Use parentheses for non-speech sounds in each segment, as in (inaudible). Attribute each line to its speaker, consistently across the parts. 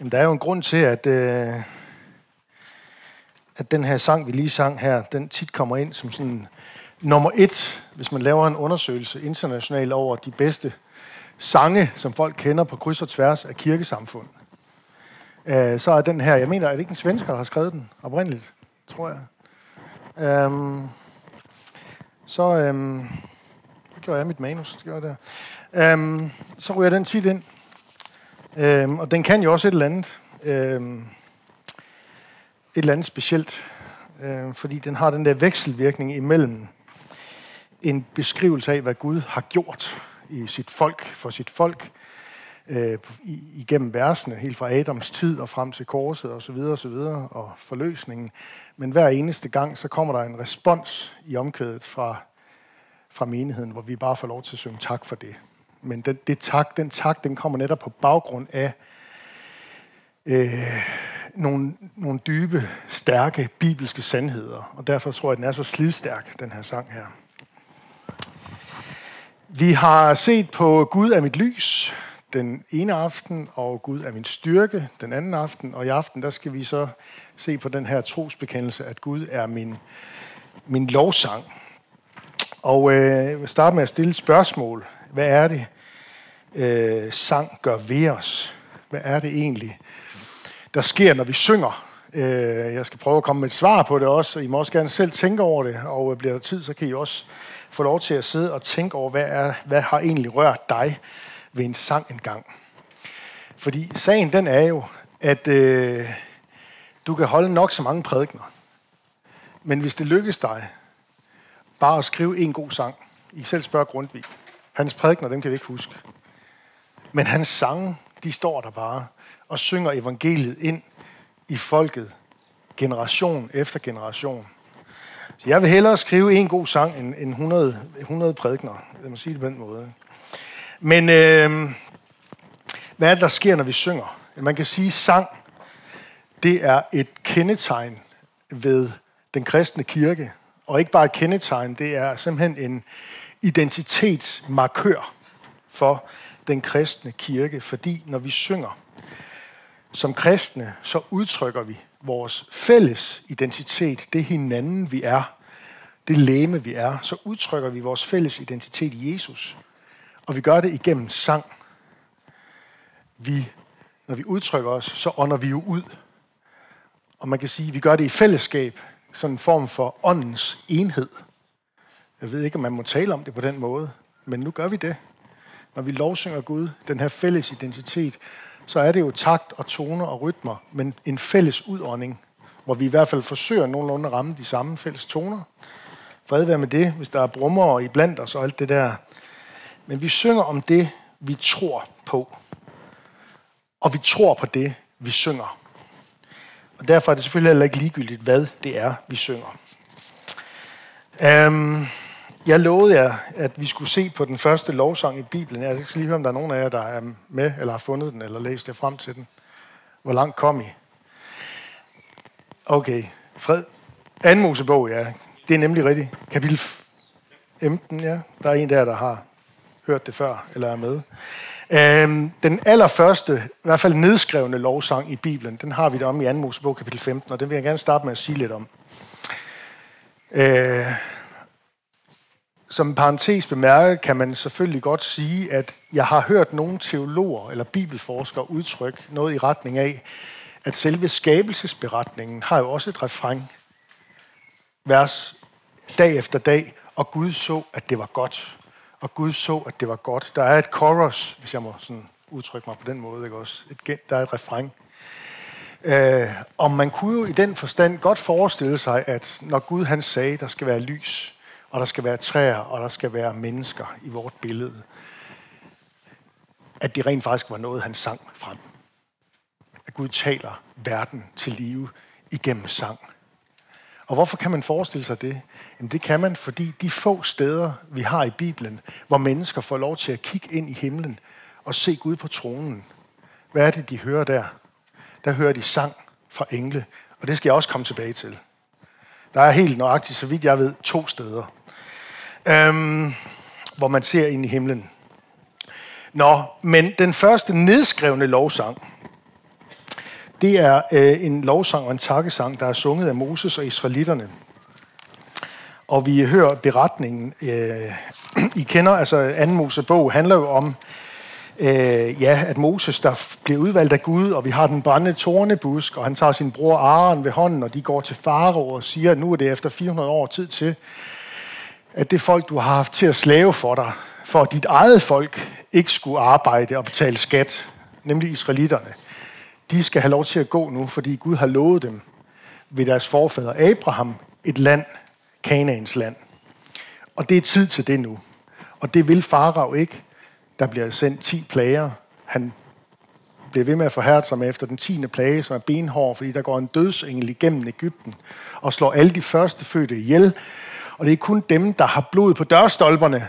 Speaker 1: Jamen, der er jo en grund til, at, øh, at den her sang, vi lige sang her, den tit kommer ind som sådan nummer et, hvis man laver en undersøgelse internationalt over de bedste sange, som folk kender på kryds og tværs af kirkesamfund. Øh, så er den her, jeg mener, er det ikke en svensker, der har skrevet den oprindeligt, tror jeg. Øhm, så øhm, gjorde jeg mit manus, det gjorde jeg der. Øhm, så ryger den tit ind. Øhm, og den kan jo også et eller andet. Øhm, et eller andet specielt. Øhm, fordi den har den der vekselvirkning imellem en beskrivelse af, hvad Gud har gjort i sit folk, for sit folk, øh, igennem versene, helt fra Adams tid og frem til korset og så videre og så videre, og forløsningen. Men hver eneste gang, så kommer der en respons i omkvædet fra, fra menigheden, hvor vi bare får lov til at synge tak for det. Men den, det tak, den tak, den kommer netop på baggrund af øh, nogle, nogle dybe, stærke bibelske sandheder. Og derfor tror jeg, at den er så slidstærk, den her sang her. Vi har set på Gud er mit lys den ene aften, og Gud er min styrke den anden aften. Og i aften, der skal vi så se på den her trosbekendelse, at Gud er min, min lovsang. Og øh, jeg vil starte med at stille et spørgsmål. Hvad er det, øh, sang gør ved os? Hvad er det egentlig, der sker, når vi synger? Øh, jeg skal prøve at komme med et svar på det også, og I må også gerne selv tænke over det, og øh, bliver der tid, så kan I også få lov til at sidde og tænke over, hvad, er, hvad har egentlig rørt dig ved en sang engang. Fordi sagen den er jo, at øh, du kan holde nok så mange prædikner. Men hvis det lykkes dig bare at skrive en god sang, I selv spørger Grundtvig. Hans prædikner, dem kan vi ikke huske. Men hans sange, de står der bare og synger evangeliet ind i folket generation efter generation. Så jeg vil hellere skrive en god sang end 100, 100 prædikner. Jeg må sige det på den måde. Men øh, hvad er det, der sker, når vi synger? Man kan sige, at sang, det er et kendetegn ved den kristne kirke. Og ikke bare et kendetegn, det er simpelthen en identitetsmarkør for den kristne kirke. Fordi når vi synger som kristne, så udtrykker vi vores fælles identitet, det hinanden vi er, det læme vi er, så udtrykker vi vores fælles identitet i Jesus. Og vi gør det igennem sang. Vi, når vi udtrykker os, så ånder vi jo ud. Og man kan sige, at vi gør det i fællesskab, sådan en form for åndens enhed. Jeg ved ikke, om man må tale om det på den måde, men nu gør vi det. Når vi lovsynger Gud, den her fælles identitet, så er det jo takt og toner og rytmer, men en fælles udånding, hvor vi i hvert fald forsøger nogenlunde at ramme de samme fælles toner. Fred være med det, hvis der er brummer i blandt os og alt det der. Men vi synger om det, vi tror på. Og vi tror på det, vi synger. Og derfor er det selvfølgelig heller ikke ligegyldigt, hvad det er, vi synger. Um, jeg lovede jer, at vi skulle se på den første lovsang i Bibelen. Jeg skal lige høre, om der er nogen af jer, der er med, eller har fundet den, eller læst det frem til den. Hvor langt kom I? Okay. Fred. Anden Mosebog, ja. Det er nemlig rigtigt. Kapitel 15, ja. Der er en der, der har hørt det før, eller er med. Øhm, den allerførste, i hvert fald nedskrevne lovsang i Bibelen, den har vi der om i 2. Mosebog kapitel 15, og den vil jeg gerne starte med at sige lidt om. Øh, som parentes bemærket kan man selvfølgelig godt sige, at jeg har hørt nogle teologer eller bibelforskere udtrykke noget i retning af, at selve skabelsesberetningen har jo også et refræng. Vers dag efter dag, og Gud så, at det var godt og Gud så, at det var godt. Der er et chorus, hvis jeg må sådan udtrykke mig på den måde, ikke også? Et, der er et refræng. Øh, og man kunne jo i den forstand godt forestille sig, at når Gud han sagde, der skal være lys, og der skal være træer, og der skal være mennesker i vort billede, at det rent faktisk var noget, han sang frem. At Gud taler verden til live igennem sang. Og hvorfor kan man forestille sig det? Jamen det kan man, fordi de få steder, vi har i Bibelen, hvor mennesker får lov til at kigge ind i himlen og se Gud på tronen. Hvad er det, de hører der? Der hører de sang fra engle, og det skal jeg også komme tilbage til. Der er helt nøjagtigt, så vidt jeg ved, to steder, øhm, hvor man ser ind i himlen. Nå, men den første nedskrevne lovsang, det er øh, en lovsang og en takkesang, der er sunget af Moses og israelitterne. Og vi hører beretningen. Øh, (clears throat) I kender, altså anden Mosebog handler jo om, øh, ja, at Moses, der bliver udvalgt af Gud, og vi har den brændende tornebusk, og han tager sin bror Aaron ved hånden, og de går til Farao og siger, at nu er det efter 400 år tid til, at det folk, du har haft til at slave for dig, for at dit eget folk ikke skulle arbejde og betale skat, nemlig israelitterne, de skal have lov til at gå nu, fordi Gud har lovet dem ved deres forfader Abraham et land, Kanaans land. Og det er tid til det nu. Og det vil Farao ikke. Der bliver sendt 10 plager. Han bliver ved med at forhærde sig med efter den 10. plage, som er benhård, fordi der går en dødsengel igennem Ægypten og slår alle de første fødte ihjel. Og det er kun dem, der har blod på dørstolperne,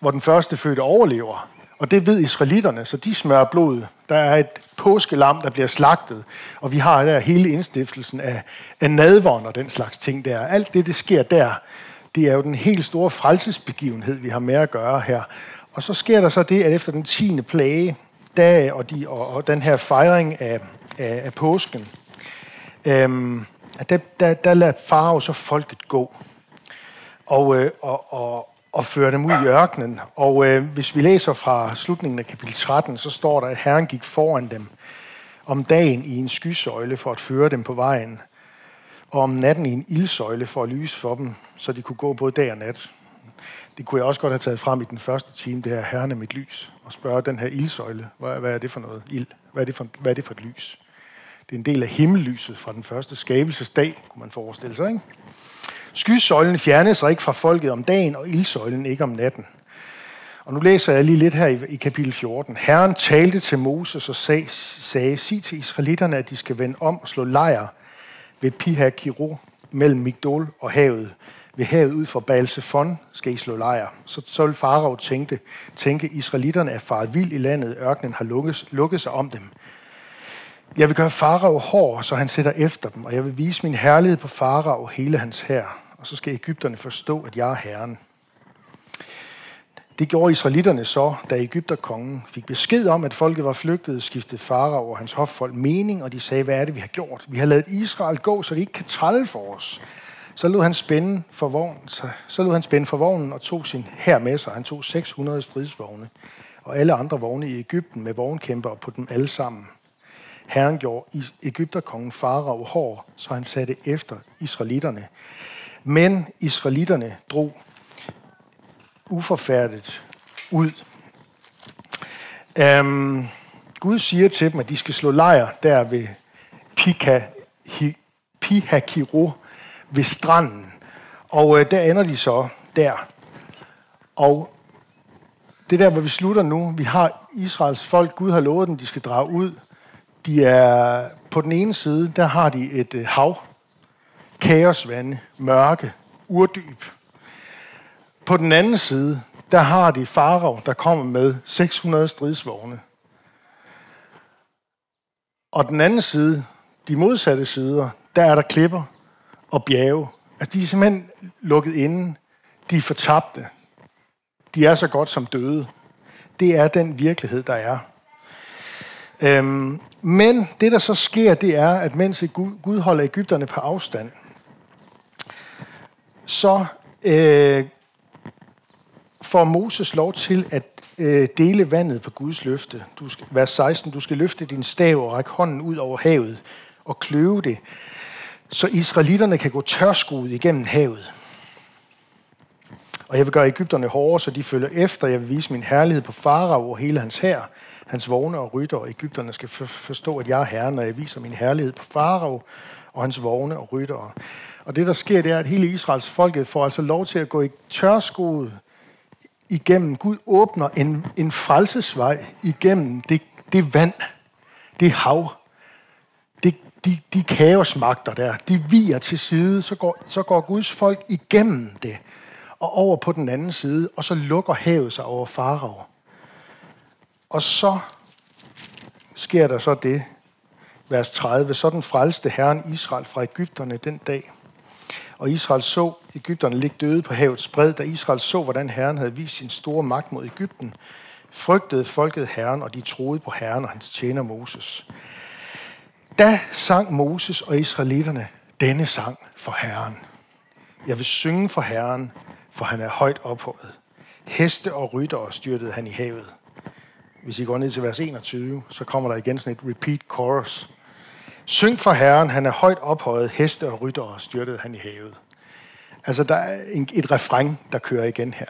Speaker 1: hvor den første fødte overlever. Og det ved israelitterne, så de smører blod. Der er et påskelam, der bliver slagtet, og vi har der hele indstiftelsen af, af nadvånd og den slags ting der. Alt det, det sker der, det er jo den helt store frelsesbegivenhed, vi har med at gøre her. Og så sker der så det, at efter den 10. plage, dag og, de, og, og den her fejring af, af, af påsken, øhm, der, der, der lader og så folket gå. Og, øh, og, og, og føre dem ud i ørkenen. Og øh, hvis vi læser fra slutningen af kapitel 13, så står der, at Herren gik foran dem om dagen i en skysøjle for at føre dem på vejen, og om natten i en ildsøjle for at lyse for dem, så de kunne gå både dag og nat. Det kunne jeg også godt have taget frem i den første time, det her Herren er mit lys, og spørge den her ildsøjle, hvad, hvad er det for noget? Ild. Hvad er, det for, hvad er det for et lys? Det er en del af himmellyset fra den første skabelsesdag, kunne man forestille sig, ikke? Skysøjlen fjernes sig ikke fra folket om dagen, og ildsøjlen ikke om natten. Og nu læser jeg lige lidt her i, i kapitel 14. Herren talte til Moses og sag, sagde, sig til israelitterne, at de skal vende om og slå lejr ved Pihakiro mellem Migdol og havet. Ved havet ud for Balsefon skal I slå lejr. Så, så vil Farao tænke, tænke, israelitterne er faret vild i landet, ørkenen har lukket, lukket sig om dem. Jeg vil gøre Farao hård, så han sætter efter dem, og jeg vil vise min herlighed på Farao hele hans hær og så skal Ægypterne forstå, at jeg er Herren. Det gjorde israelitterne så, da Ægypterkongen fik besked om, at folket var flygtet, skiftede farao og hans hoffolk mening, og de sagde, hvad er det, vi har gjort? Vi har lavet Israel gå, så de ikke kan trælle for os. Så lod han spænde for vognen, så, så lod han spænde for vognen og tog sin her med sig. Han tog 600 stridsvogne og alle andre vogne i Ægypten med vognkæmper på dem alle sammen. Herren gjorde Ægypterkongen farao hård, så han satte efter israelitterne. Men israelitterne drog uforfærdet ud. Øhm, Gud siger til dem, at de skal slå lejr der ved Pika, hi, Pihakiro ved stranden. Og øh, der ender de så der. Og det der, hvor vi slutter nu, vi har Israels folk, Gud har lovet dem, de skal drage ud. De er på den ene side, der har de et øh, hav, kaosvande, mørke, urdyb. På den anden side, der har de farao, der kommer med 600 stridsvogne. Og den anden side, de modsatte sider, der er der klipper og bjerge. Altså, de er simpelthen lukket inde. De er fortabte. De er så godt som døde. Det er den virkelighed, der er. Øhm, men det, der så sker, det er, at mens Gud holder Ægypterne på afstand, så øh, får Moses lov til at øh, dele vandet på Guds løfte. Du skal, vers 16, du skal løfte din stav og række hånden ud over havet og kløve det, så israelitterne kan gå tørskud igennem havet. Og jeg vil gøre Ægypterne hårdere, så de følger efter. Jeg vil vise min herlighed på farao og hele hans hær, hans vogne og rytter, og Ægypterne skal forstå, at jeg er herren, når jeg viser min herlighed på farao og hans vogne og rytter. Og det, der sker, det er, at hele Israels folket får altså lov til at gå i tørskoet igennem. Gud åbner en, en frelsesvej igennem det, det vand, det hav, det, de, de kaosmagter der, de viger til side, så går, så går Guds folk igennem det og over på den anden side, og så lukker havet sig over farao. Og så sker der så det, vers 30, sådan frelste Herren Israel fra Ægypterne den dag, og Israel så Ægypterne ligge døde på havets bred, da Israel så, hvordan Herren havde vist sin store magt mod Ægypten, frygtede folket Herren, og de troede på Herren og hans tjener Moses. Da sang Moses og israelitterne denne sang for Herren. Jeg vil synge for Herren, for han er højt ophøjet. Heste og ryttere styrtede han i havet. Hvis I går ned til vers 21, så kommer der igen sådan et repeat chorus. Syng for Herren, han er højt ophøjet, heste og ryttere styrtede han i havet. Altså, der er et refræng, der kører igen her.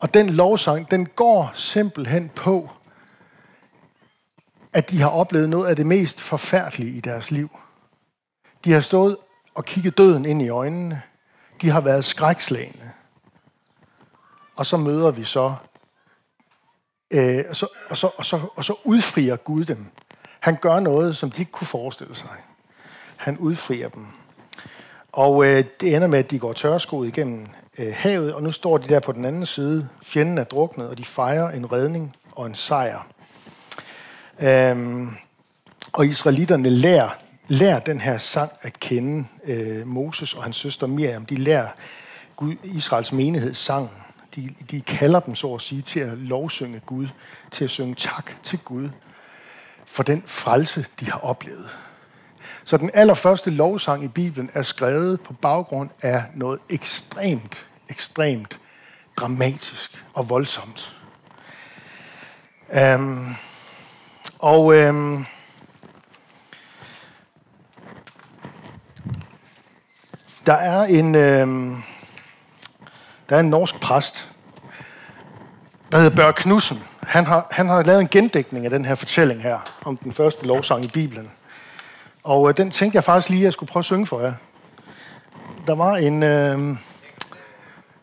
Speaker 1: Og den lovsang, den går simpelthen på, at de har oplevet noget af det mest forfærdelige i deres liv. De har stået og kigget døden ind i øjnene. De har været skrækslagende. Og så møder vi så, øh, og, så, og, så, og, så, og så udfrier Gud dem. Han gør noget, som de ikke kunne forestille sig. Han udfrier dem. Og øh, det ender med, at de går tørskoet igennem øh, havet, og nu står de der på den anden side. Fjenden er druknet, og de fejrer en redning og en sejr. Øhm, og israelitterne lærer, lærer den her sang at kende. Øh, Moses og hans søster Miriam, de lærer Gud, Israels menighed sangen. De, de kalder dem så at sige til at lovsynge Gud, til at synge tak til Gud for den frelse, de har oplevet. Så den allerførste lovsang i Bibelen er skrevet på baggrund af noget ekstremt, ekstremt dramatisk og voldsomt. Øhm, og øhm, der er en øhm, der er en norsk præst, der hedder Børge Knudsen. Han har, han har lavet en gendækning af den her fortælling her om den første lovsang i Bibelen. Og øh, den tænkte jeg faktisk lige, at jeg skulle prøve at synge for jer. Der var en, øh,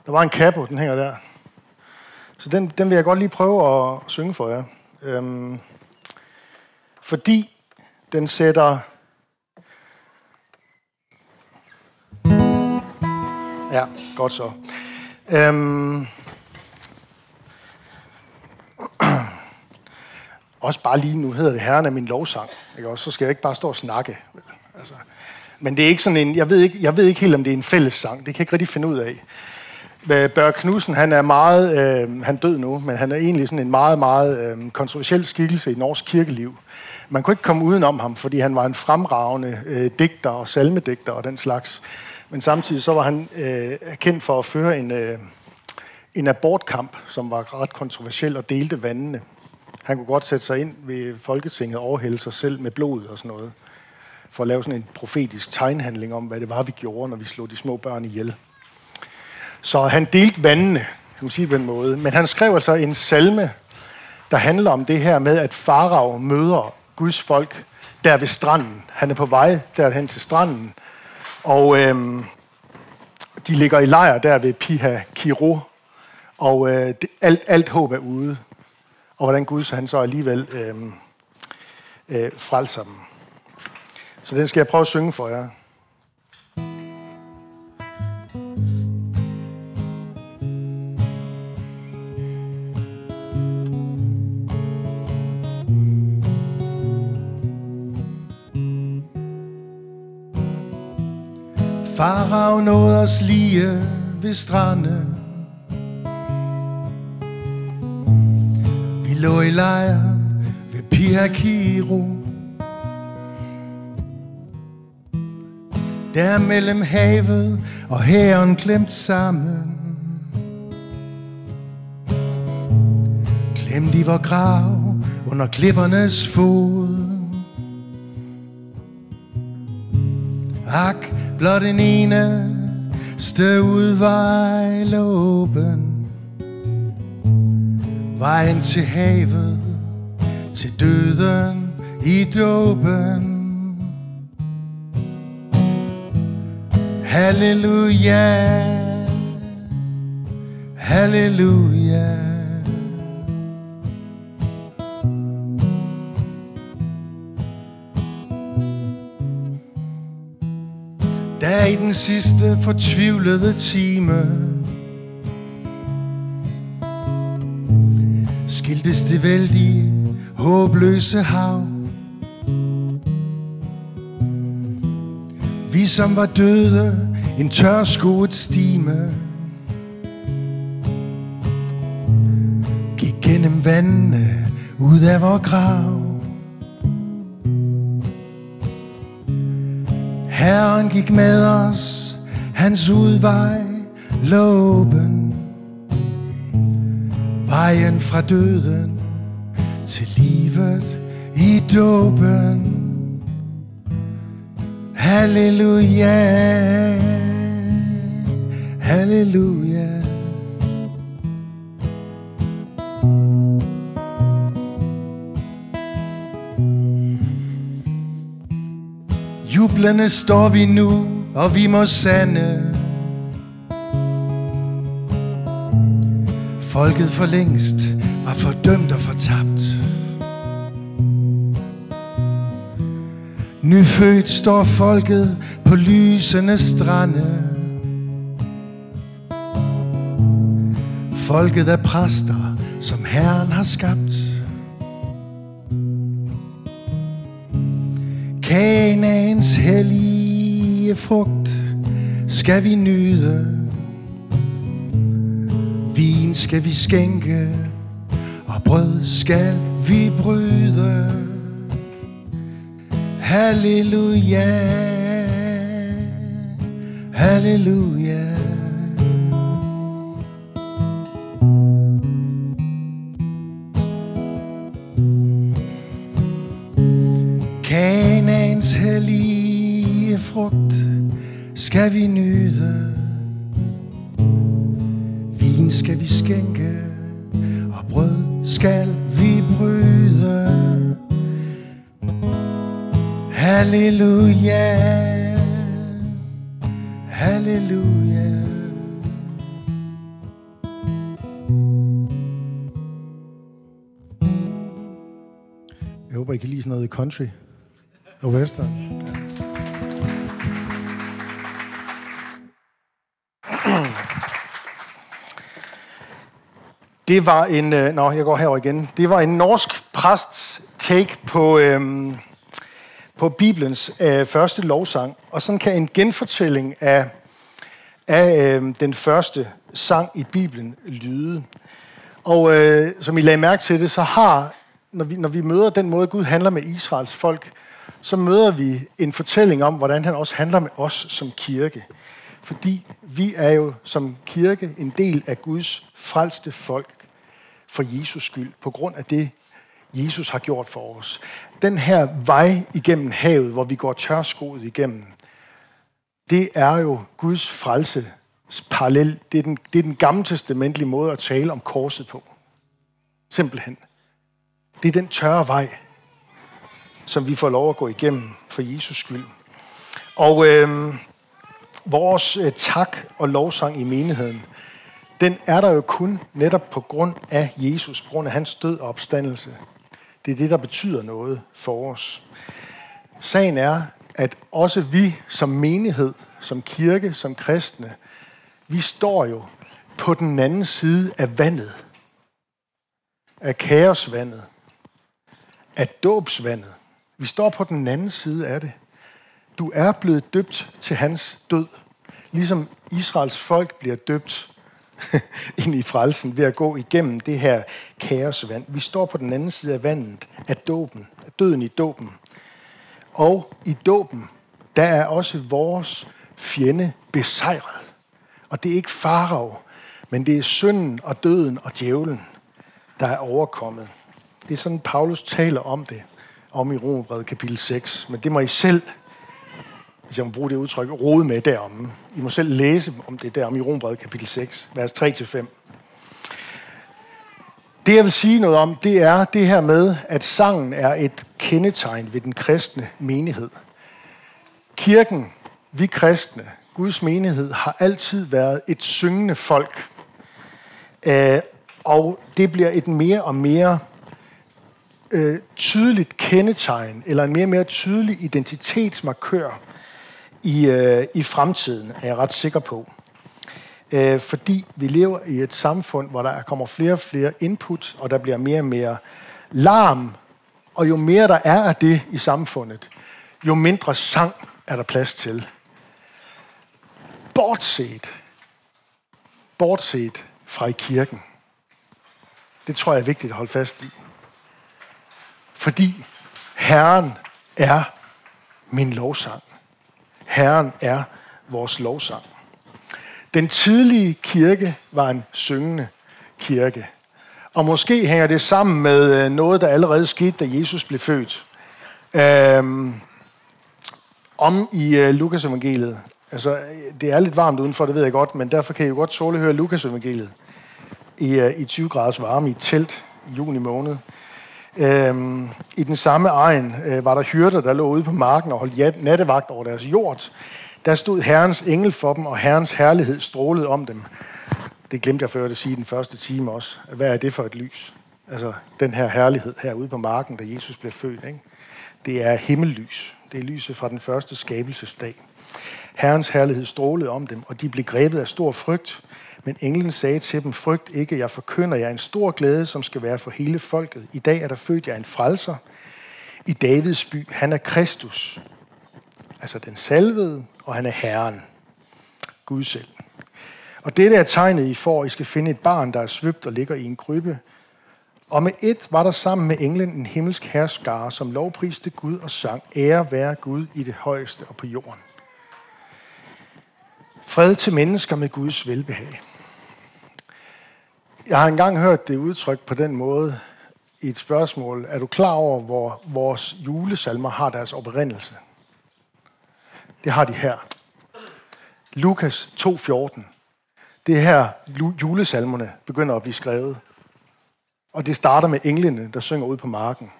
Speaker 1: der var en capo, den hænger der. Så den, den vil jeg godt lige prøve at, at synge for jer. Øhm, fordi den sætter... Ja, godt så. Øhm, også bare lige, nu hedder det Herren er min lovsang. Ikke? Også, så skal jeg ikke bare stå og snakke. Altså, men det er ikke sådan en, jeg ved ikke, jeg ved ikke helt, om det er en fælles sang. Det kan jeg ikke rigtig finde ud af. Børge Knudsen, han er meget, øh, han død nu, men han er egentlig sådan en meget, meget øh, kontroversiel skikkelse i norsk kirkeliv. Man kunne ikke komme udenom ham, fordi han var en fremragende øh, digter og salmedigter og den slags. Men samtidig så var han øh, kendt for at føre en, øh, en abortkamp, som var ret kontroversiel og delte vandene. Han kunne godt sætte sig ind ved Folketinget og overhælde sig selv med blod og sådan noget. For at lave sådan en profetisk tegnhandling om, hvad det var, vi gjorde, når vi slog de små børn ihjel. Så han delte vandene, kan man sige på den måde. Men han skrev altså en salme, der handler om det her med, at Farag møder Guds folk der ved stranden. Han er på vej derhen til stranden, og øhm, de ligger i lejr der ved Piha Kiro, og øh, det, alt, alt håb er ude og hvordan Gud så han så alligevel øh, øh, frelser dem. Så den skal jeg prøve at synge for jer. Farag nåede os lige ved stranden lå i lejr ved Piakiro. Der mellem havet og hæren klemt sammen. Klemt i vor grav under klippernes fod. Ak, blot en ene udvej åben. Vejen til havet, til døden i dåben. Halleluja, halleluja. Da i den sidste fortvivlede time skiltes det vældige, håbløse hav. Vi som var døde, en tørskoet stime, gik gennem vandene ud af vor grav.
Speaker 2: Herren gik med os, hans udvej låben. Vejen fra døden til livet i dåben. Halleluja, halleluja. Jublende står vi nu, og vi må sande. Folket for længst var fordømt og fortabt. Nyfødt står folket på lysende strande. Folket er præster, som Herren har skabt. Kanaans hellige frugt skal vi nyde. Vin skal vi skænke, og brød skal vi bryde. Halleluja, halleluja. Kanaans hellige frugt skal vi nyde. Skænke, og brød skal vi bryde. Halleluja, halleluja.
Speaker 1: Jeg håber, I kan lide sådan noget country og western. Det var en... Øh, nå, jeg går herover igen. Det var en norsk præsts take på, øh, på Bibelens øh, første lovsang. Og sådan kan en genfortælling af, af øh, den første sang i Bibelen lyde. Og øh, som I lagde mærke til det, så har, når vi, når vi møder den måde, Gud handler med Israels folk, så møder vi en fortælling om, hvordan han også handler med os som kirke. Fordi vi er jo som kirke en del af Guds frelste folk for Jesus skyld, på grund af det, Jesus har gjort for os. Den her vej igennem havet, hvor vi går tørskoet igennem, det er jo Guds frelse parallel. Det er, den, det er den gamle testamentlige måde at tale om korset på. Simpelthen. Det er den tørre vej, som vi får lov at gå igennem for Jesus skyld. Og øh, vores øh, tak og lovsang i menigheden, den er der jo kun netop på grund af Jesus, på grund af hans død og opstandelse. Det er det, der betyder noget for os. Sagen er, at også vi som menighed, som kirke, som kristne, vi står jo på den anden side af vandet. Af kaosvandet. Af dåbsvandet. Vi står på den anden side af det. Du er blevet døbt til hans død. Ligesom Israels folk bliver døbt (laughs) ind i frelsen ved at gå igennem det her kaosvand. Vi står på den anden side af vandet af dåben, af døden i dåben. Og i dåben, der er også vores fjende besejret. Og det er ikke farao, men det er synden og døden og djævlen, der er overkommet. Det er sådan, Paulus taler om det, om i Romerbrevet kapitel 6. Men det må I selv hvis jeg må bruge det udtryk, rode med derom. I må selv læse om det der i Rombrevet kapitel 6, vers 3-5. Det jeg vil sige noget om, det er det her med, at sangen er et kendetegn ved den kristne menighed. Kirken, vi kristne, Guds menighed, har altid været et syngende folk. Øh, og det bliver et mere og mere øh, tydeligt kendetegn, eller en mere og mere tydelig identitetsmarkør i, øh, i fremtiden, er jeg ret sikker på. Øh, fordi vi lever i et samfund, hvor der kommer flere og flere input, og der bliver mere og mere larm, og jo mere der er af det i samfundet, jo mindre sang er der plads til. Bortset, bortset fra i kirken. Det tror jeg er vigtigt at holde fast i. Fordi Herren er min lovsang. Herren er vores lovsang. Den tidlige kirke var en syngende kirke. Og måske hænger det sammen med øh, noget, der allerede skete, da Jesus blev født. Øhm, om i øh, uh, Lukas evangeliet. Altså, øh, det er lidt varmt udenfor, det ved jeg godt, men derfor kan I jo godt tåle høre Lukas evangeliet i, uh, i 20 graders varme i et telt i juni måned. Øhm, I den samme egen øh, var der hyrder, der lå ude på marken og holdt nattevagt over deres jord. Der stod Herrens engel for dem, og Herrens herlighed strålede om dem. Det glemte jeg før at sige i den første time også. Hvad er det for et lys? Altså, den her herlighed herude på marken, da Jesus blev født. Ikke? Det er himmellys. Det er lyset fra den første skabelsesdag. Herrens herlighed strålede om dem, og de blev grebet af stor frygt. Men englen sagde til dem, frygt ikke, jeg forkynder jer en stor glæde, som skal være for hele folket. I dag er der født jer en frelser i Davids by. Han er Kristus, altså den salvede, og han er Herren, Gud selv. Og dette er tegnet, I får. I skal finde et barn, der er svøbt og ligger i en krybbe. Og med et var der sammen med englen en himmelsk herskare, som lovpriste Gud og sang, ære være Gud i det højeste og på jorden. Fred til mennesker med Guds velbehag. Jeg har engang hørt det udtryk på den måde i et spørgsmål. Er du klar over, hvor vores julesalmer har deres oprindelse? Det har de her. Lukas 2,14. Det er her, julesalmerne begynder at blive skrevet. Og det starter med englene, der synger ud på marken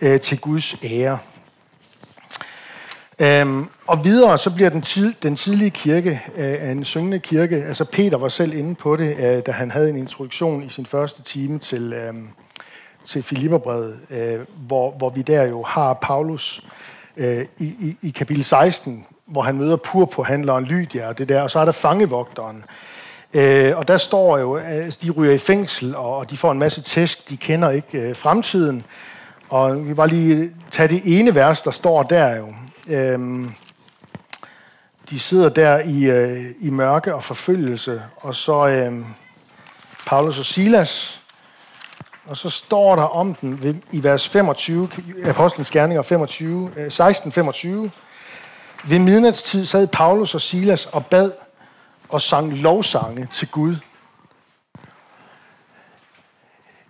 Speaker 1: øh, til Guds ære. Øhm, og videre så bliver den, tid, den tidlige kirke øh, en syngende kirke. Altså Peter var selv inde på det, øh, da han havde en introduktion i sin første time til, øh, til Filipperbrevet, øh, hvor, hvor vi der jo har Paulus øh, i, i, i kapitel 16, hvor han møder purpurhandleren Lydia og det der, og så er der fangevogteren, Øh, og der står jo, at de ryger i fængsel, og og de får en masse tæsk, de kender ikke øh, fremtiden. Og vi kan bare lige tage det ene vers, der står der jo. Øhm, de sidder der i, øh, i mørke og forfølgelse, og så øh, Paulus og Silas, og så står der om den ved, i vers 25, Apostlenes Gerninger 25, øh, 16-25. Ved midnatstid sad Paulus og Silas og bad og sang lovsange til Gud.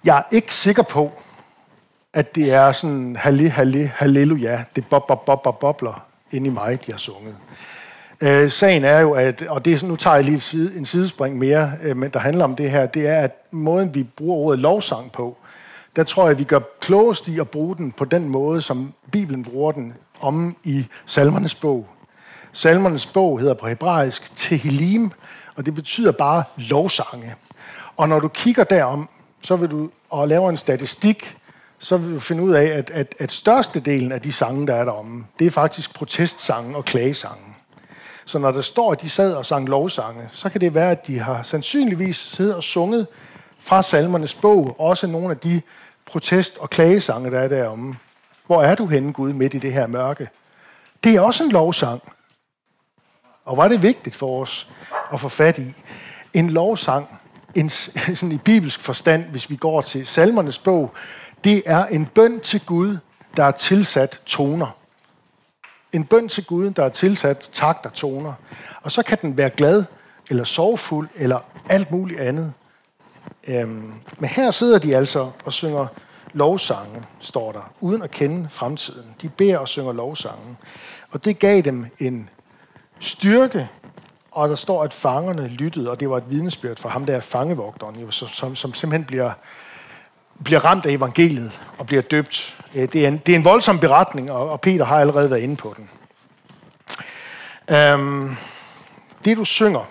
Speaker 1: Jeg er ikke sikker på, at det er sådan halle, halle, halleluja, det bob, bob, bob, bob, bobler ind i mig, de har sunget. Øh, sagen er jo, at, og det er sådan, nu tager jeg lige en, side, en sidespring mere, øh, men der handler om det her, det er, at måden vi bruger ordet lovsang på, der tror jeg, vi gør klogest i at bruge den på den måde, som Bibelen bruger den om i salmernes bog. Salmernes bog hedder på hebraisk Tehillim, og det betyder bare lovsange. Og når du kigger derom, så vil du og laver en statistik, så vil du finde ud af, at, at, at størstedelen af de sange, der er deromme, det er faktisk protestsange og klagesange. Så når der står, at de sad og sang lovsange, så kan det være, at de har sandsynligvis siddet og sunget fra salmernes bog, også nogle af de protest- og klagesange, der er deromme. Hvor er du henne, Gud, midt i det her mørke? Det er også en lovsang. Og var det vigtigt for os at få fat i. En lovsang, en, (laughs) sådan i bibelsk forstand, hvis vi går til salmernes bog, det er en bøn til Gud, der er tilsat toner. En bøn til Gud, der er tilsat takter toner. Og så kan den være glad, eller sorgfuld, eller alt muligt andet. Øhm, men her sidder de altså og synger lovsange, står der, uden at kende fremtiden. De beder og synger lovsange. Og det gav dem en styrke, og der står, at fangerne lyttede, og det var et vidnesbyrd for ham, der er fangevogteren, som, som simpelthen bliver, bliver ramt af evangeliet og bliver døbt. Øh, det er en, det er en voldsom beretning, og, Peter har allerede været inde på den. Øhm, det, du synger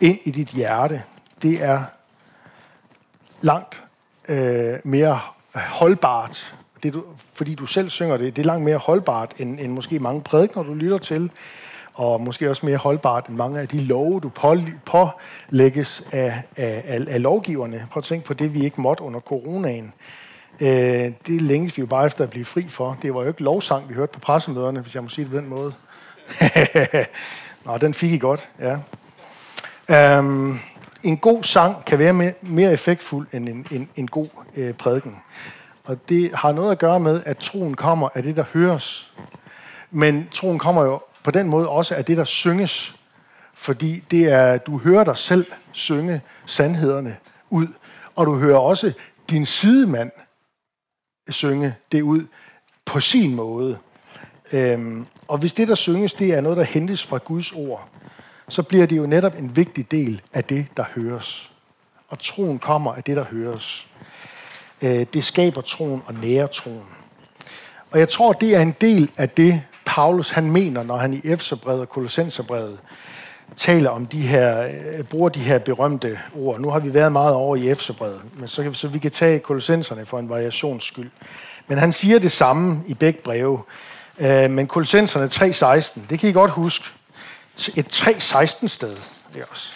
Speaker 1: ind i dit hjerte, det er langt øh, mere holdbart, det du, fordi du selv synger det, det er langt mere holdbart, end, end måske mange prædikner, du lytter til og måske også mere holdbart end mange af de love, du pålægges af, af, af, af lovgiverne. Prøv at tænke på det, vi ikke måtte under coronaen. Øh, det længes vi jo bare efter at blive fri for. Det var jo ikke lovsang, vi hørte på pressemøderne, hvis jeg må sige det på den måde. (laughs) Nå, den fik I godt, ja. Um, en god sang kan være mere, mere effektfuld end en, en, en god øh, prædiken. Og det har noget at gøre med, at troen kommer af det, der høres. Men troen kommer jo på den måde også er det, der synges. Fordi det er, du hører dig selv synge sandhederne ud, og du hører også din sidemand synge det ud på sin måde. Øhm, og hvis det, der synges, det er noget, der hentes fra Guds ord, så bliver det jo netop en vigtig del af det, der høres. Og troen kommer af det, der høres. Øh, det skaber troen og nærer troen. Og jeg tror, det er en del af det, Paulus han mener, når han i Efterbrevet og Kolossenserbrevet taler om de her, øh, bruger de her berømte ord. Nu har vi været meget over i Efterbrevet, men så, kan, så vi kan tage kolossenserne for en variations skyld. Men han siger det samme i begge breve. Øh, men Kolossenserne 3.16, det kan I godt huske. Et 3.16 sted. Det, også.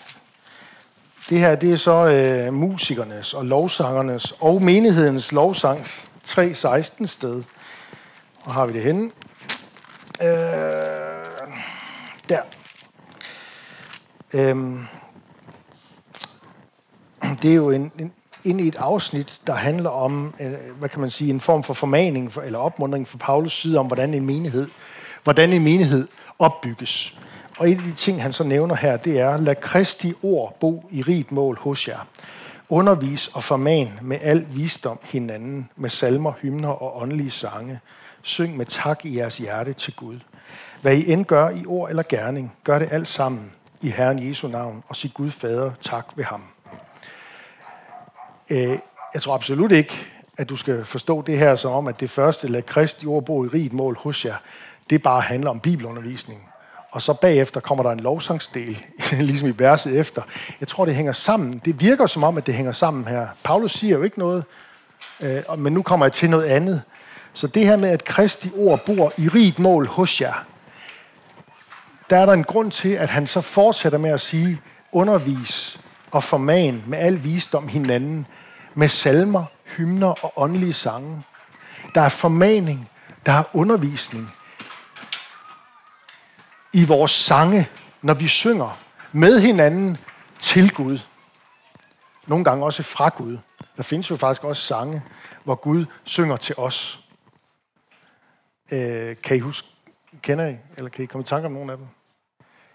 Speaker 1: det her det er så øh, musikernes og lovsangernes og menighedens lovsangs 3.16 sted. Hvor har vi det henne? Øh, der. Øhm, det er jo en, en, ind i et afsnit, der handler om, øh, hvad kan man sige, en form for formaning for, eller opmundring fra Paulus side om, hvordan en menighed, hvordan en menighed opbygges. Og et af de ting, han så nævner her, det er, lad Kristi ord bo i rigt mål hos jer. Undervis og forman med al visdom hinanden, med salmer, hymner og åndelige sange. Syng med tak i jeres hjerte til Gud. Hvad I end gør i ord eller gerning, gør det alt sammen i Herren Jesu navn, og sig Gud Fader tak ved ham. Øh, jeg tror absolut ikke, at du skal forstå det her som om, at det første, lad Kristi ord bo i rigt mål hos jer, det bare handler om bibelundervisning. Og så bagefter kommer der en lovsangsdel, (laughs) ligesom i verset efter. Jeg tror, det hænger sammen. Det virker som om, at det hænger sammen her. Paulus siger jo ikke noget, øh, men nu kommer jeg til noget andet. Så det her med, at Kristi ord bor i rigt mål hos jer, der er der en grund til, at han så fortsætter med at sige, undervis og forman med al visdom hinanden, med salmer, hymner og åndelige sange. Der er formaning, der er undervisning. I vores sange, når vi synger med hinanden til Gud. Nogle gange også fra Gud. Der findes jo faktisk også sange, hvor Gud synger til os. Øh, kan I huske, kender I, eller kan I komme i tanke om nogen af dem?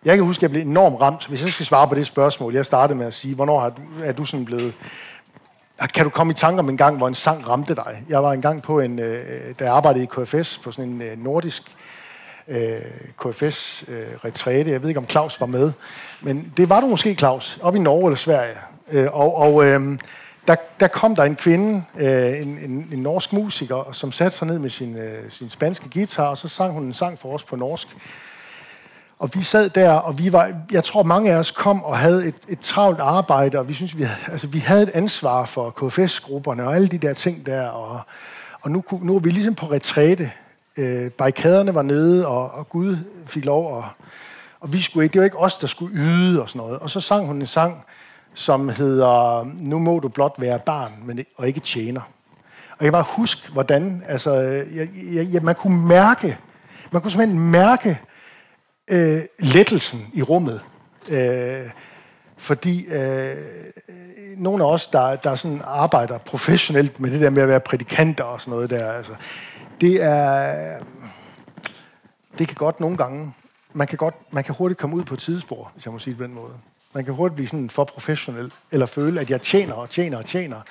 Speaker 1: Jeg kan huske, at jeg blev enormt ramt, hvis jeg skal svare på det spørgsmål. Jeg startede med at sige, hvornår er du, er du sådan blevet... Kan du komme i tanke om en gang, hvor en sang ramte dig? Jeg var engang på en, øh, da jeg arbejdede i KFS, på sådan en øh, nordisk øh, KFS-retræte. Øh, jeg ved ikke, om Claus var med. Men det var du måske, Claus, op i Norge eller Sverige. Øh, og, og øh, der, der kom der en kvinde, øh, en, en, en norsk musiker, som satte sig ned med sin, øh, sin spanske guitar, og så sang hun en sang for os på norsk. Og vi sad der, og vi var, jeg tror mange af os kom og havde et, et travlt arbejde, og vi synes, vi, altså, vi havde et ansvar for KFS-grupperne og alle de der ting der, og, og nu, nu var vi ligesom på retræte. Øh, barrikaderne var nede, og, og Gud fik lov, og, og vi skulle ikke, det var ikke os, der skulle yde og sådan noget. Og så sang hun en sang, som hedder, nu må du blot være barn, men, og ikke tjener. Og jeg kan bare huske, hvordan, altså, jeg, jeg, jeg, man kunne mærke, man kunne simpelthen mærke, øh, lettelsen i rummet. Øh, fordi øh, nogle af os, der, der sådan arbejder professionelt med det der med at være prædikanter og sådan noget der, altså, det er... Det kan godt nogle gange... Man kan, godt, man kan hurtigt komme ud på et tidsspor, hvis jeg må sige det på den måde. Man kan hurtigt blive sådan for professionel, eller føle, at jeg tjener og tjener og tjener.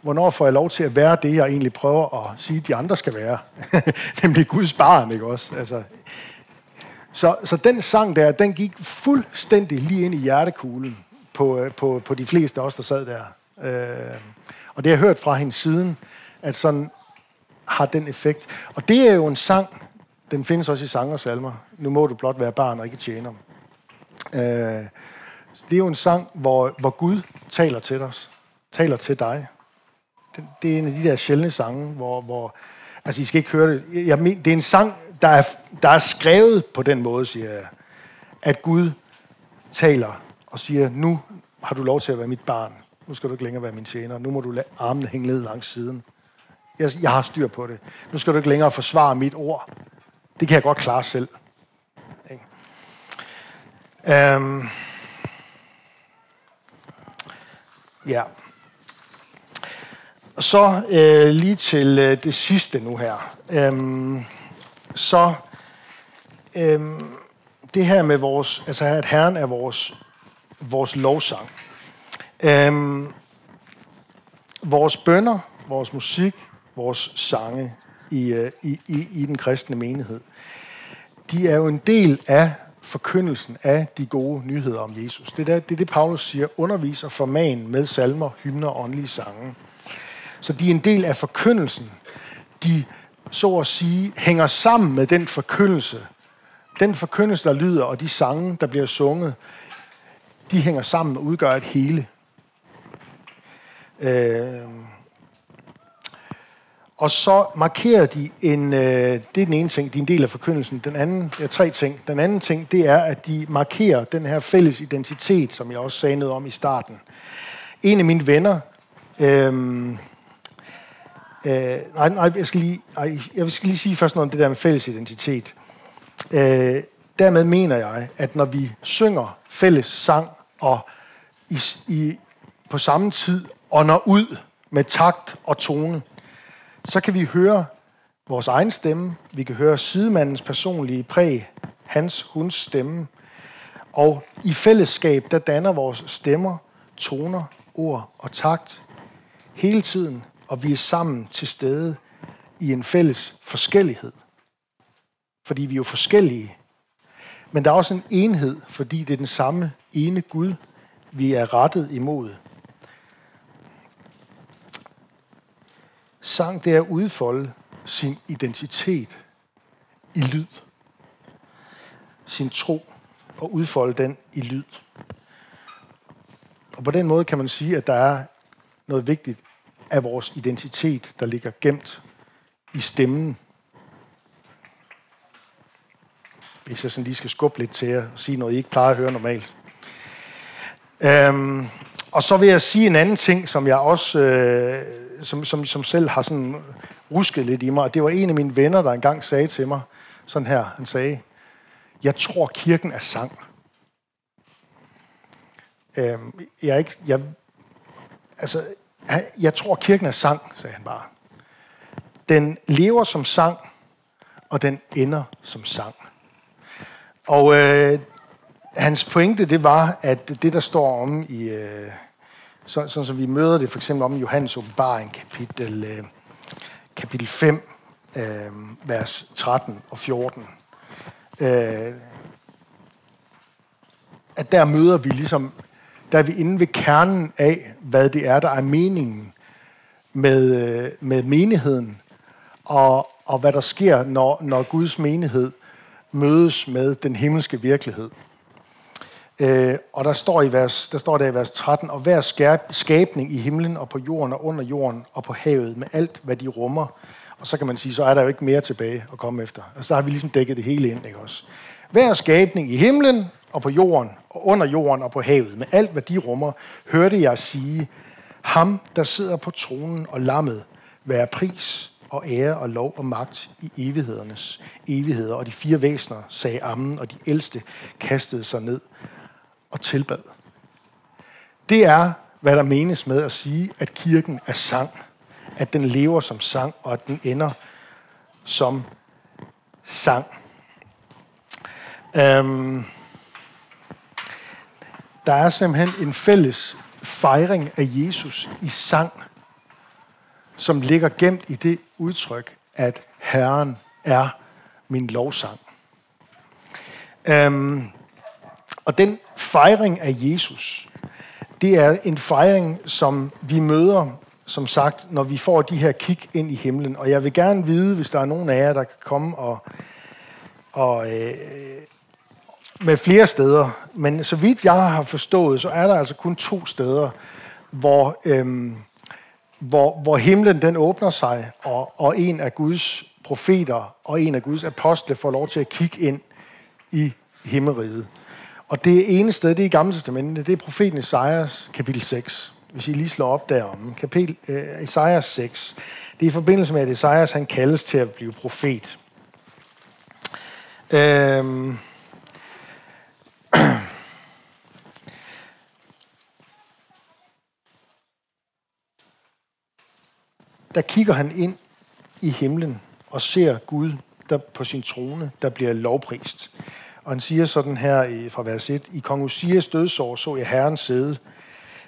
Speaker 1: Hvornår får jeg lov til at være det, jeg egentlig prøver at sige, de andre skal være? (laughs) Nemlig Guds barn, ikke også? Altså, så, så den sang der, den gik fuldstændig lige ind i hjertekuglen på, øh, på, på de fleste af os, der sad der. Øh, og det har jeg hørt fra hende siden, at sådan har den effekt. Og det er jo en sang, den findes også i sanger og salmer. Nu må du blot være barn og ikke tjener. Øh, det er jo en sang, hvor, hvor Gud taler til os. Taler til dig. Det, det er en af de der sjældne sange, hvor, hvor altså I skal ikke høre det. Jeg men, det er en sang, der er, der er skrevet på den måde, siger jeg, at Gud taler og siger, nu har du lov til at være mit barn. Nu skal du ikke længere være min tjener. Nu må du lade armene hænge ned langs siden. Jeg, jeg har styr på det. Nu skal du ikke længere forsvare mit ord. Det kan jeg godt klare selv. Um, ja. Og så øh, lige til øh, det sidste nu her. Øhm, så øhm, det her med vores, altså at Herren er vores, vores lovsang. Øhm, vores bønder, vores musik, vores sange i, øh, i, i, i den kristne menighed, de er jo en del af forkyndelsen af de gode nyheder om Jesus. Det er det, det, Paulus siger, underviser forman med salmer, hymner og åndelige sange. Så de er en del af forkyndelsen. De, så at sige, hænger sammen med den forkyndelse. Den forkyndelse, der lyder, og de sange, der bliver sunget, de hænger sammen og udgør et hele. Øh, og så markerer de en, øh, det er den ene ting, de er en del af forkyndelsen. Den anden, ja, tre ting. Den anden ting, det er, at de markerer den her fælles identitet, som jeg også sagde noget om i starten. En af mine venner, øh, øh, nej, nej, jeg skal, lige, nej, jeg skal lige sige først noget om det der med fælles identitet. Øh, dermed mener jeg, at når vi synger fælles sang, og i, i, på samme tid ånder ud med takt og tone, så kan vi høre vores egen stemme, vi kan høre sidemandens personlige præg, hans, huns stemme, og i fællesskab, der danner vores stemmer, toner, ord og takt hele tiden, og vi er sammen til stede i en fælles forskellighed. Fordi vi er jo forskellige. Men der er også en enhed, fordi det er den samme ene Gud, vi er rettet imod. Sang, det er at udfolde sin identitet i lyd. Sin tro og udfolde den i lyd. Og på den måde kan man sige, at der er noget vigtigt af vores identitet, der ligger gemt i stemmen. Hvis jeg sådan lige skal skubbe lidt til at sige noget, I ikke plejer at høre normalt. Øhm, og så vil jeg sige en anden ting, som jeg også øh, som, som, som selv har sådan rusket lidt i mig. Og det var en af mine venner, der engang sagde til mig, sådan her, han sagde, jeg tror, kirken er sang. Øhm, jeg er ikke, jeg, altså, jeg tror, kirken er sang, sagde han bare. Den lever som sang, og den ender som sang. Og øh, hans pointe, det var, at det, der står om i, øh, så, sådan som vi møder det for eksempel om Johannes åbenbaring, kapitel, øh, kapitel 5, øh, vers 13 og 14. Øh, at der møder vi ligesom, der er vi inde ved kernen af, hvad det er, der er meningen med, øh, med menigheden, og, og hvad der sker, når, når Guds menighed mødes med den himmelske virkelighed. Øh, og der står, i vers, der står der i vers 13, og hver skabning i himlen og på jorden og under jorden og på havet med alt, hvad de rummer. Og så kan man sige, så er der jo ikke mere tilbage at komme efter. Altså der har vi ligesom dækket det hele ind, ikke også? Hver skabning i himlen og på jorden og under jorden og på havet med alt, hvad de rummer, hørte jeg sige, ham, der sidder på tronen og lammet, være pris og ære og lov og magt i evighedernes evigheder. Og de fire væsner sagde ammen, og de ældste kastede sig ned og tilbad. Det er, hvad der menes med at sige, at kirken er sang. At den lever som sang, og at den ender som sang. Øhm, der er simpelthen en fælles fejring af Jesus i sang, som ligger gemt i det udtryk, at Herren er min lovsang. Øhm, og den fejring af Jesus, det er en fejring, som vi møder, som sagt, når vi får de her kig ind i himlen. Og jeg vil gerne vide, hvis der er nogen af jer, der kan komme og, og øh, med flere steder. Men så vidt jeg har forstået, så er der altså kun to steder, hvor, øh, hvor, hvor himlen den åbner sig, og, og en af Guds profeter og en af Guds apostle får lov til at kigge ind i himmeriget. Og det ene sted, det er i Gamle Testamentet, det er profeten Esajas kapitel 6. Hvis I lige slår op derom. Kapitel uh, øh, Esajas 6. Det er i forbindelse med, at Esajas han kaldes til at blive profet. Øhm. (clears throat) Der kigger han ind i himlen og ser Gud der på sin trone, der bliver lovprist. Og han siger sådan her fra vers 1, I kong Usias dødsår så jeg herren sidde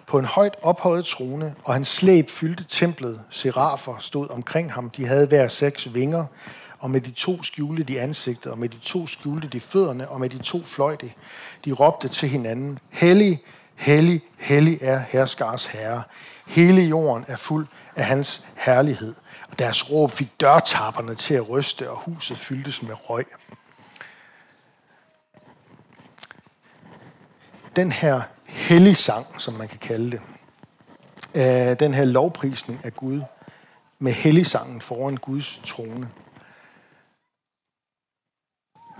Speaker 1: på en højt ophøjet trone, og hans slæb fyldte templet. Serafer stod omkring ham. De havde hver seks vinger, og med de to skjulte de ansigtet, og med de to skjulte de fødderne, og med de to fløjte. De råbte til hinanden, Hellig, hellig, hellig er herskars herre. Hele jorden er fuld af hans herlighed. Og deres råb fik dørtapperne til at ryste, og huset fyldtes med røg. Den her hellig sang, som man kan kalde det, øh, den her lovprisning af Gud, med helligsangen foran Guds trone,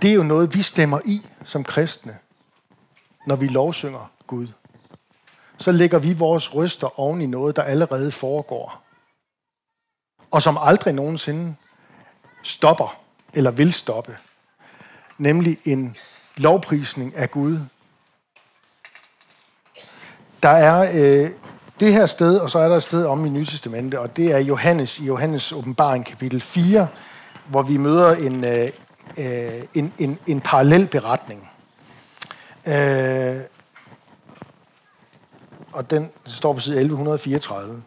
Speaker 1: det er jo noget, vi stemmer i som kristne, når vi lovsynger Gud. Så lægger vi vores røster oven i noget, der allerede foregår. Og som aldrig nogensinde stopper eller vil stoppe. Nemlig en lovprisning af Gud. Der er øh, det her sted, og så er der et sted om i Nye Testamente, og det er Johannes i Johannes åbenbaring kapitel 4, hvor vi møder en, øh, øh, en, en, en parallel beretning. Øh, og den står på side 1134.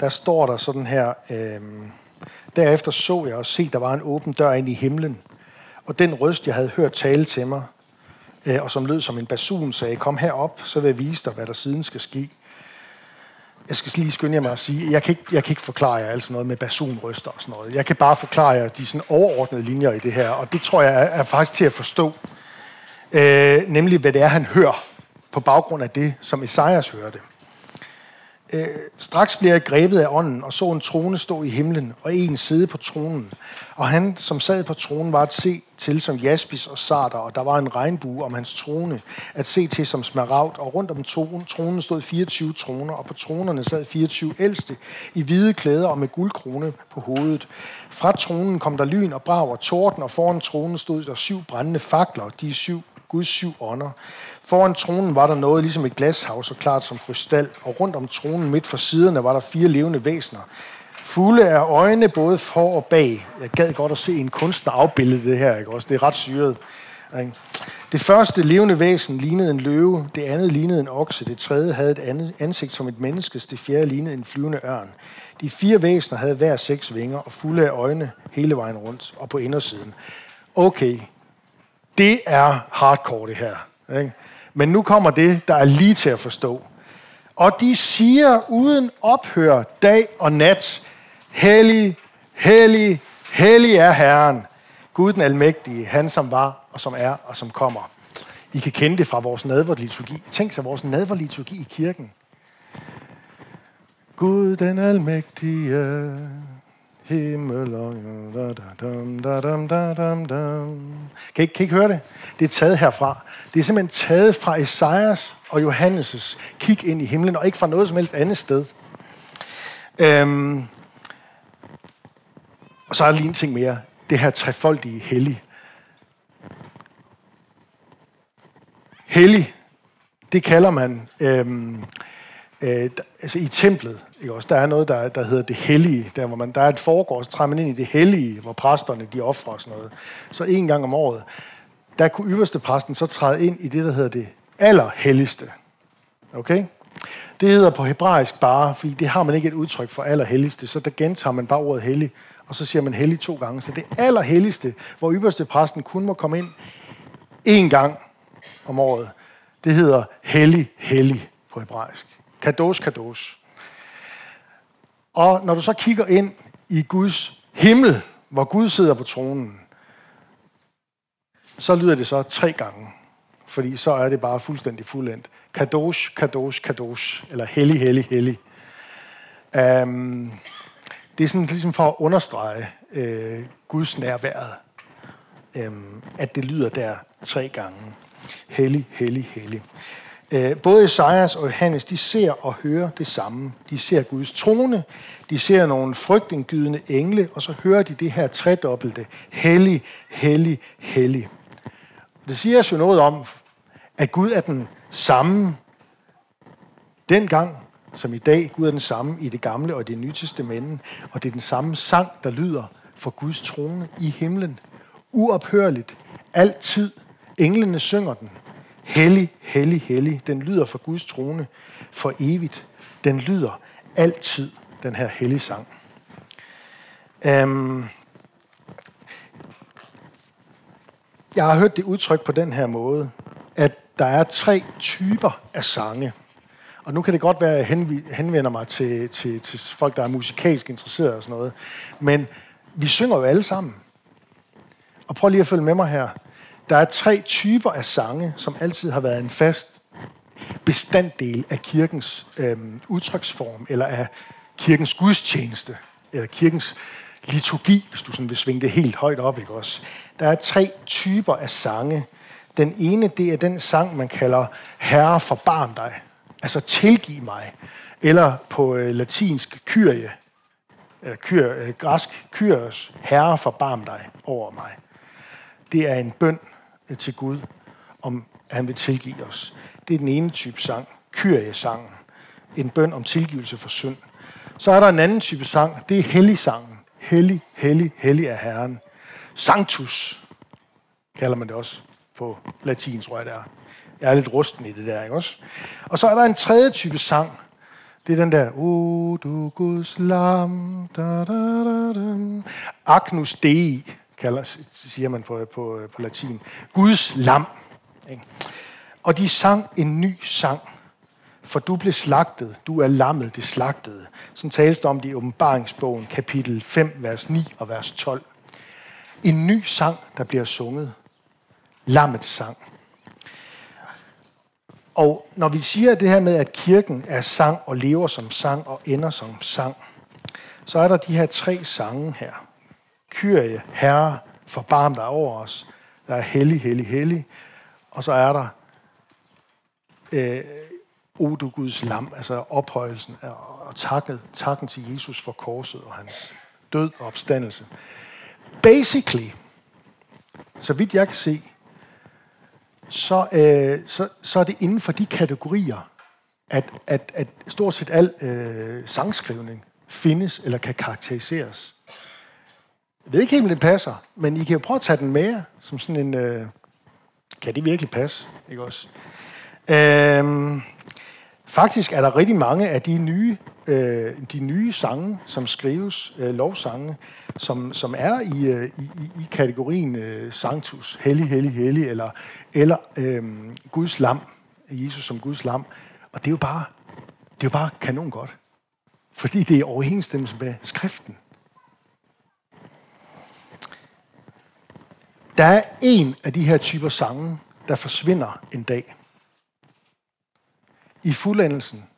Speaker 1: Der står der sådan her, øh, derefter så jeg og se, der var en åben dør ind i himlen, og den røst, jeg havde hørt tale til mig, Øh, og som lød som en basun, sagde, kom herop, så vil jeg vise dig, hvad der siden skal ske jeg skal lige skynde jer mig at sige, jeg kan ikke, jeg kan ikke forklare jer alt noget med basunryster og sådan noget. Jeg kan bare forklare jer de sådan overordnede linjer i det her, og det tror jeg er, er faktisk til at forstå. Øh, nemlig, hvad det er, han hører på baggrund af det, som Esajas hørte. Øh, straks blev jeg grebet af ånden og så en trone stå i himlen, og en sidde på tronen. Og han, som sad på tronen, var at se til som jaspis og sarter, og der var en regnbue om hans trone, at se til som smaragd, og rundt om tronen, tronen stod 24 troner, og på tronerne sad 24 ældste i hvide klæder og med guldkrone på hovedet. Fra tronen kom der lyn og brag og torden, og foran tronen stod der syv brændende fakler, de syv Guds syv ånder. Foran tronen var der noget ligesom et glashav, så klart som krystal, og rundt om tronen midt for siderne var der fire levende væsener. Fulde af øjne både for og bag. Jeg gad godt at se en kunstner afbilde det her, ikke også? Det er ret syret. Ikke? Det første levende væsen lignede en løve, det andet lignede en okse, det tredje havde et andet ansigt som et menneskes, det fjerde lignede en flyvende ørn. De fire væsener havde hver seks vinger og fulde af øjne hele vejen rundt og på indersiden. Okay, det er hardcore det her. Ikke? Men nu kommer det, der er lige til at forstå. Og de siger uden ophør dag og nat, Hellig, hellig, hellig er Herren, Gud den almægtige, han som var og som er og som kommer. I kan kende det fra vores nadverliturgi. Tænk sig vores nadverliturgi i kirken. Gud den almægtige, himmel og... Kan I, kan I ikke høre det? Det er taget herfra. Det er simpelthen taget fra Esajas og Johannes' kig ind i himlen, og ikke fra noget som helst andet sted. Øhm, og så er der lige en ting mere. Det her trefoldige hellig. Hellig, det kalder man øhm, øh, altså i templet. Ikke også? Der er noget, der, der hedder det hellige. Der, hvor man, der er et foregård, så træder man ind i det hellige, hvor præsterne de offrer og sådan noget. Så en gang om året, der kunne ypperste præsten så træde ind i det, der hedder det allerhelligste. Okay? Det hedder på hebraisk bare, fordi det har man ikke et udtryk for allerhelligste, så der gentager man bare ordet hellig, og så siger man hellig to gange. Så det allerhelligste, hvor ypperste præsten kun må komme ind én gang om året, det hedder hellig, hellig på hebraisk. Kadosh, kadosh. Og når du så kigger ind i Guds himmel, hvor Gud sidder på tronen, så lyder det så tre gange. Fordi så er det bare fuldstændig fuldendt. Kadosh, kadosh, kadosh. Eller hellig, hellig, hellig. Um, det er sådan ligesom for at understrege øh, Guds nærværet, Um, at det lyder der tre gange. Hellig, hellig, hellig. Øh, både Esajas og Johannes, de ser og hører det samme. De ser Guds trone, de ser nogle frygtindgydende engle, og så hører de det her tredobbelte, hellig, hellig, hellig. Det siger os jo noget om, at Gud er den samme dengang, som i dag. Gud er den samme i det gamle og det nye testamente, og det er den samme sang, der lyder for Guds trone i himlen. Uophørligt altid. Englene synger den. Hellig, hellig, hellig. Den lyder for Guds trone for evigt. Den lyder altid, den her hellige sang. Um, jeg har hørt det udtryk på den her måde, at der er tre typer af sange. Og nu kan det godt være, at jeg henvender mig til, til, til folk, der er musikalsk interesserede og sådan noget. Men vi synger jo alle sammen. Og prøv lige at følge med mig her. Der er tre typer af sange, som altid har været en fast bestanddel af kirkens øh, udtryksform, eller af kirkens gudstjeneste, eller kirkens liturgi, hvis du sådan vil svinge det helt højt op, ikke også? Der er tre typer af sange. Den ene, det er den sang, man kalder Herre forbarm dig. Altså tilgiv mig. Eller på øh, latinsk kyrie, eller kyr, øh, græsk kyrios, Herre forbarm dig over mig. Det er en bøn til Gud, om at han vil tilgive os. Det er den ene type sang, kyrie-sangen. En bøn om tilgivelse for synd. Så er der en anden type sang, det er helligsangen. Hellig, hellig, hellig er Herren. Sanctus kalder man det også på latin, tror jeg det er. Jeg er lidt rusten i det der, ikke også? Og så er der en tredje type sang. Det er den der, O du Guds lam, da, da, da, da. Agnus Dei, kalder, siger man på, på, på latin. Guds lam. Ikke? Og de sang en ny sang, for du blev slagtet, du er lammet, det slagtede. Som tales der om det i åbenbaringsbogen, kapitel 5, vers 9 og vers 12. En ny sang, der bliver sunget. Lammets sang. Og når vi siger det her med, at kirken er sang og lever som sang og ender som sang, så er der de her tre sange her. Kyrie, Herre, forbarm dig over os. Der er hellig, hellig, hellig. Og så er der øh, O du Guds lam, altså ophøjelsen og takket, takken til Jesus for korset og hans død og opstandelse. Basically, så vidt jeg kan se, så, øh, så, så er det inden for de kategorier, at, at, at stort set al øh, sangskrivning findes eller kan karakteriseres. Jeg ved ikke helt, om det passer, men I kan jo prøve at tage den med som sådan en... Øh, kan det virkelig passe? Ikke også? Øhm, faktisk er der rigtig mange af de nye, øh, de nye sange, som skrives, øh, lovsange, som, som er i, øh, i, i kategorien øh, Sanctus, hellig, hellig, hellig, eller, eller øh, Guds lam, Jesus som Guds lam. Og det er jo bare, det er jo bare kanon godt. Fordi det er overensstemmelse med skriften. Der er en af de her typer sange, der forsvinder en dag. I fuldendelsen,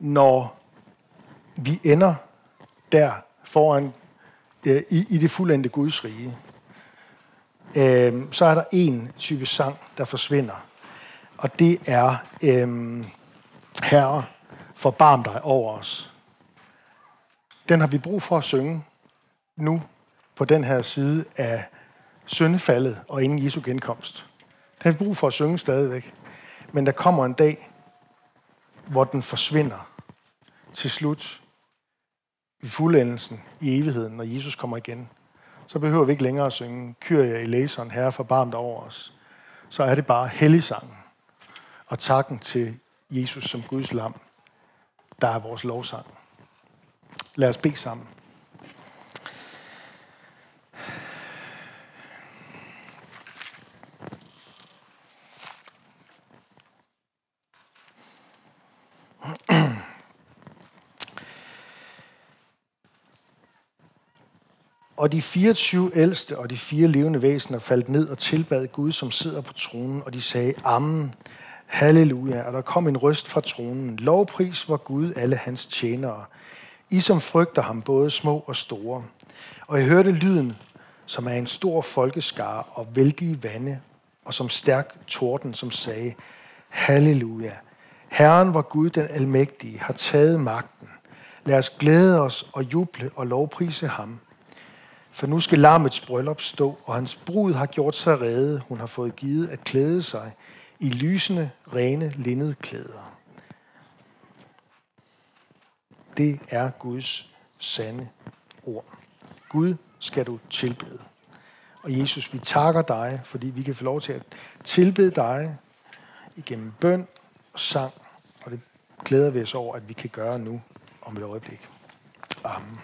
Speaker 1: når vi ender der foran øh, i, i det fuldendte Guds rige, øh, så er der en type sang, der forsvinder. Og det er, øh, Herre, forbarm dig over os. Den har vi brug for at synge nu på den her side af syndefaldet og inden Jesu genkomst. Den har vi brug for at synge stadigvæk. Men der kommer en dag, hvor den forsvinder til slut i fuldendelsen i evigheden, når Jesus kommer igen. Så behøver vi ikke længere at synge Kyrie i læseren, Herre forbarmt over os. Så er det bare helligsangen og takken til Jesus som Guds lam, der er vores lovsang. Lad os bede sammen. Og de 24 ældste og de fire levende væsener faldt ned og tilbad Gud, som sidder på tronen, og de sagde, Amen, halleluja. Og der kom en røst fra tronen. Lovpris var Gud alle hans tjenere. I som frygter ham, både små og store. Og jeg hørte lyden, som er en stor folkeskare og vældige vande, og som stærk torden, som sagde, Halleluja. Herren, var Gud den almægtige, har taget magten. Lad os glæde os og juble og lovprise ham. For nu skal lammets bryllup stå, og hans brud har gjort sig rede. Hun har fået givet at klæde sig i lysende, rene linnedklæder. Det er Guds sande ord. Gud skal du tilbede. Og Jesus, vi takker dig, fordi vi kan få lov til at tilbede dig igennem bøn og sang. Og det glæder vi os over, at vi kan gøre nu om et øjeblik. Amen.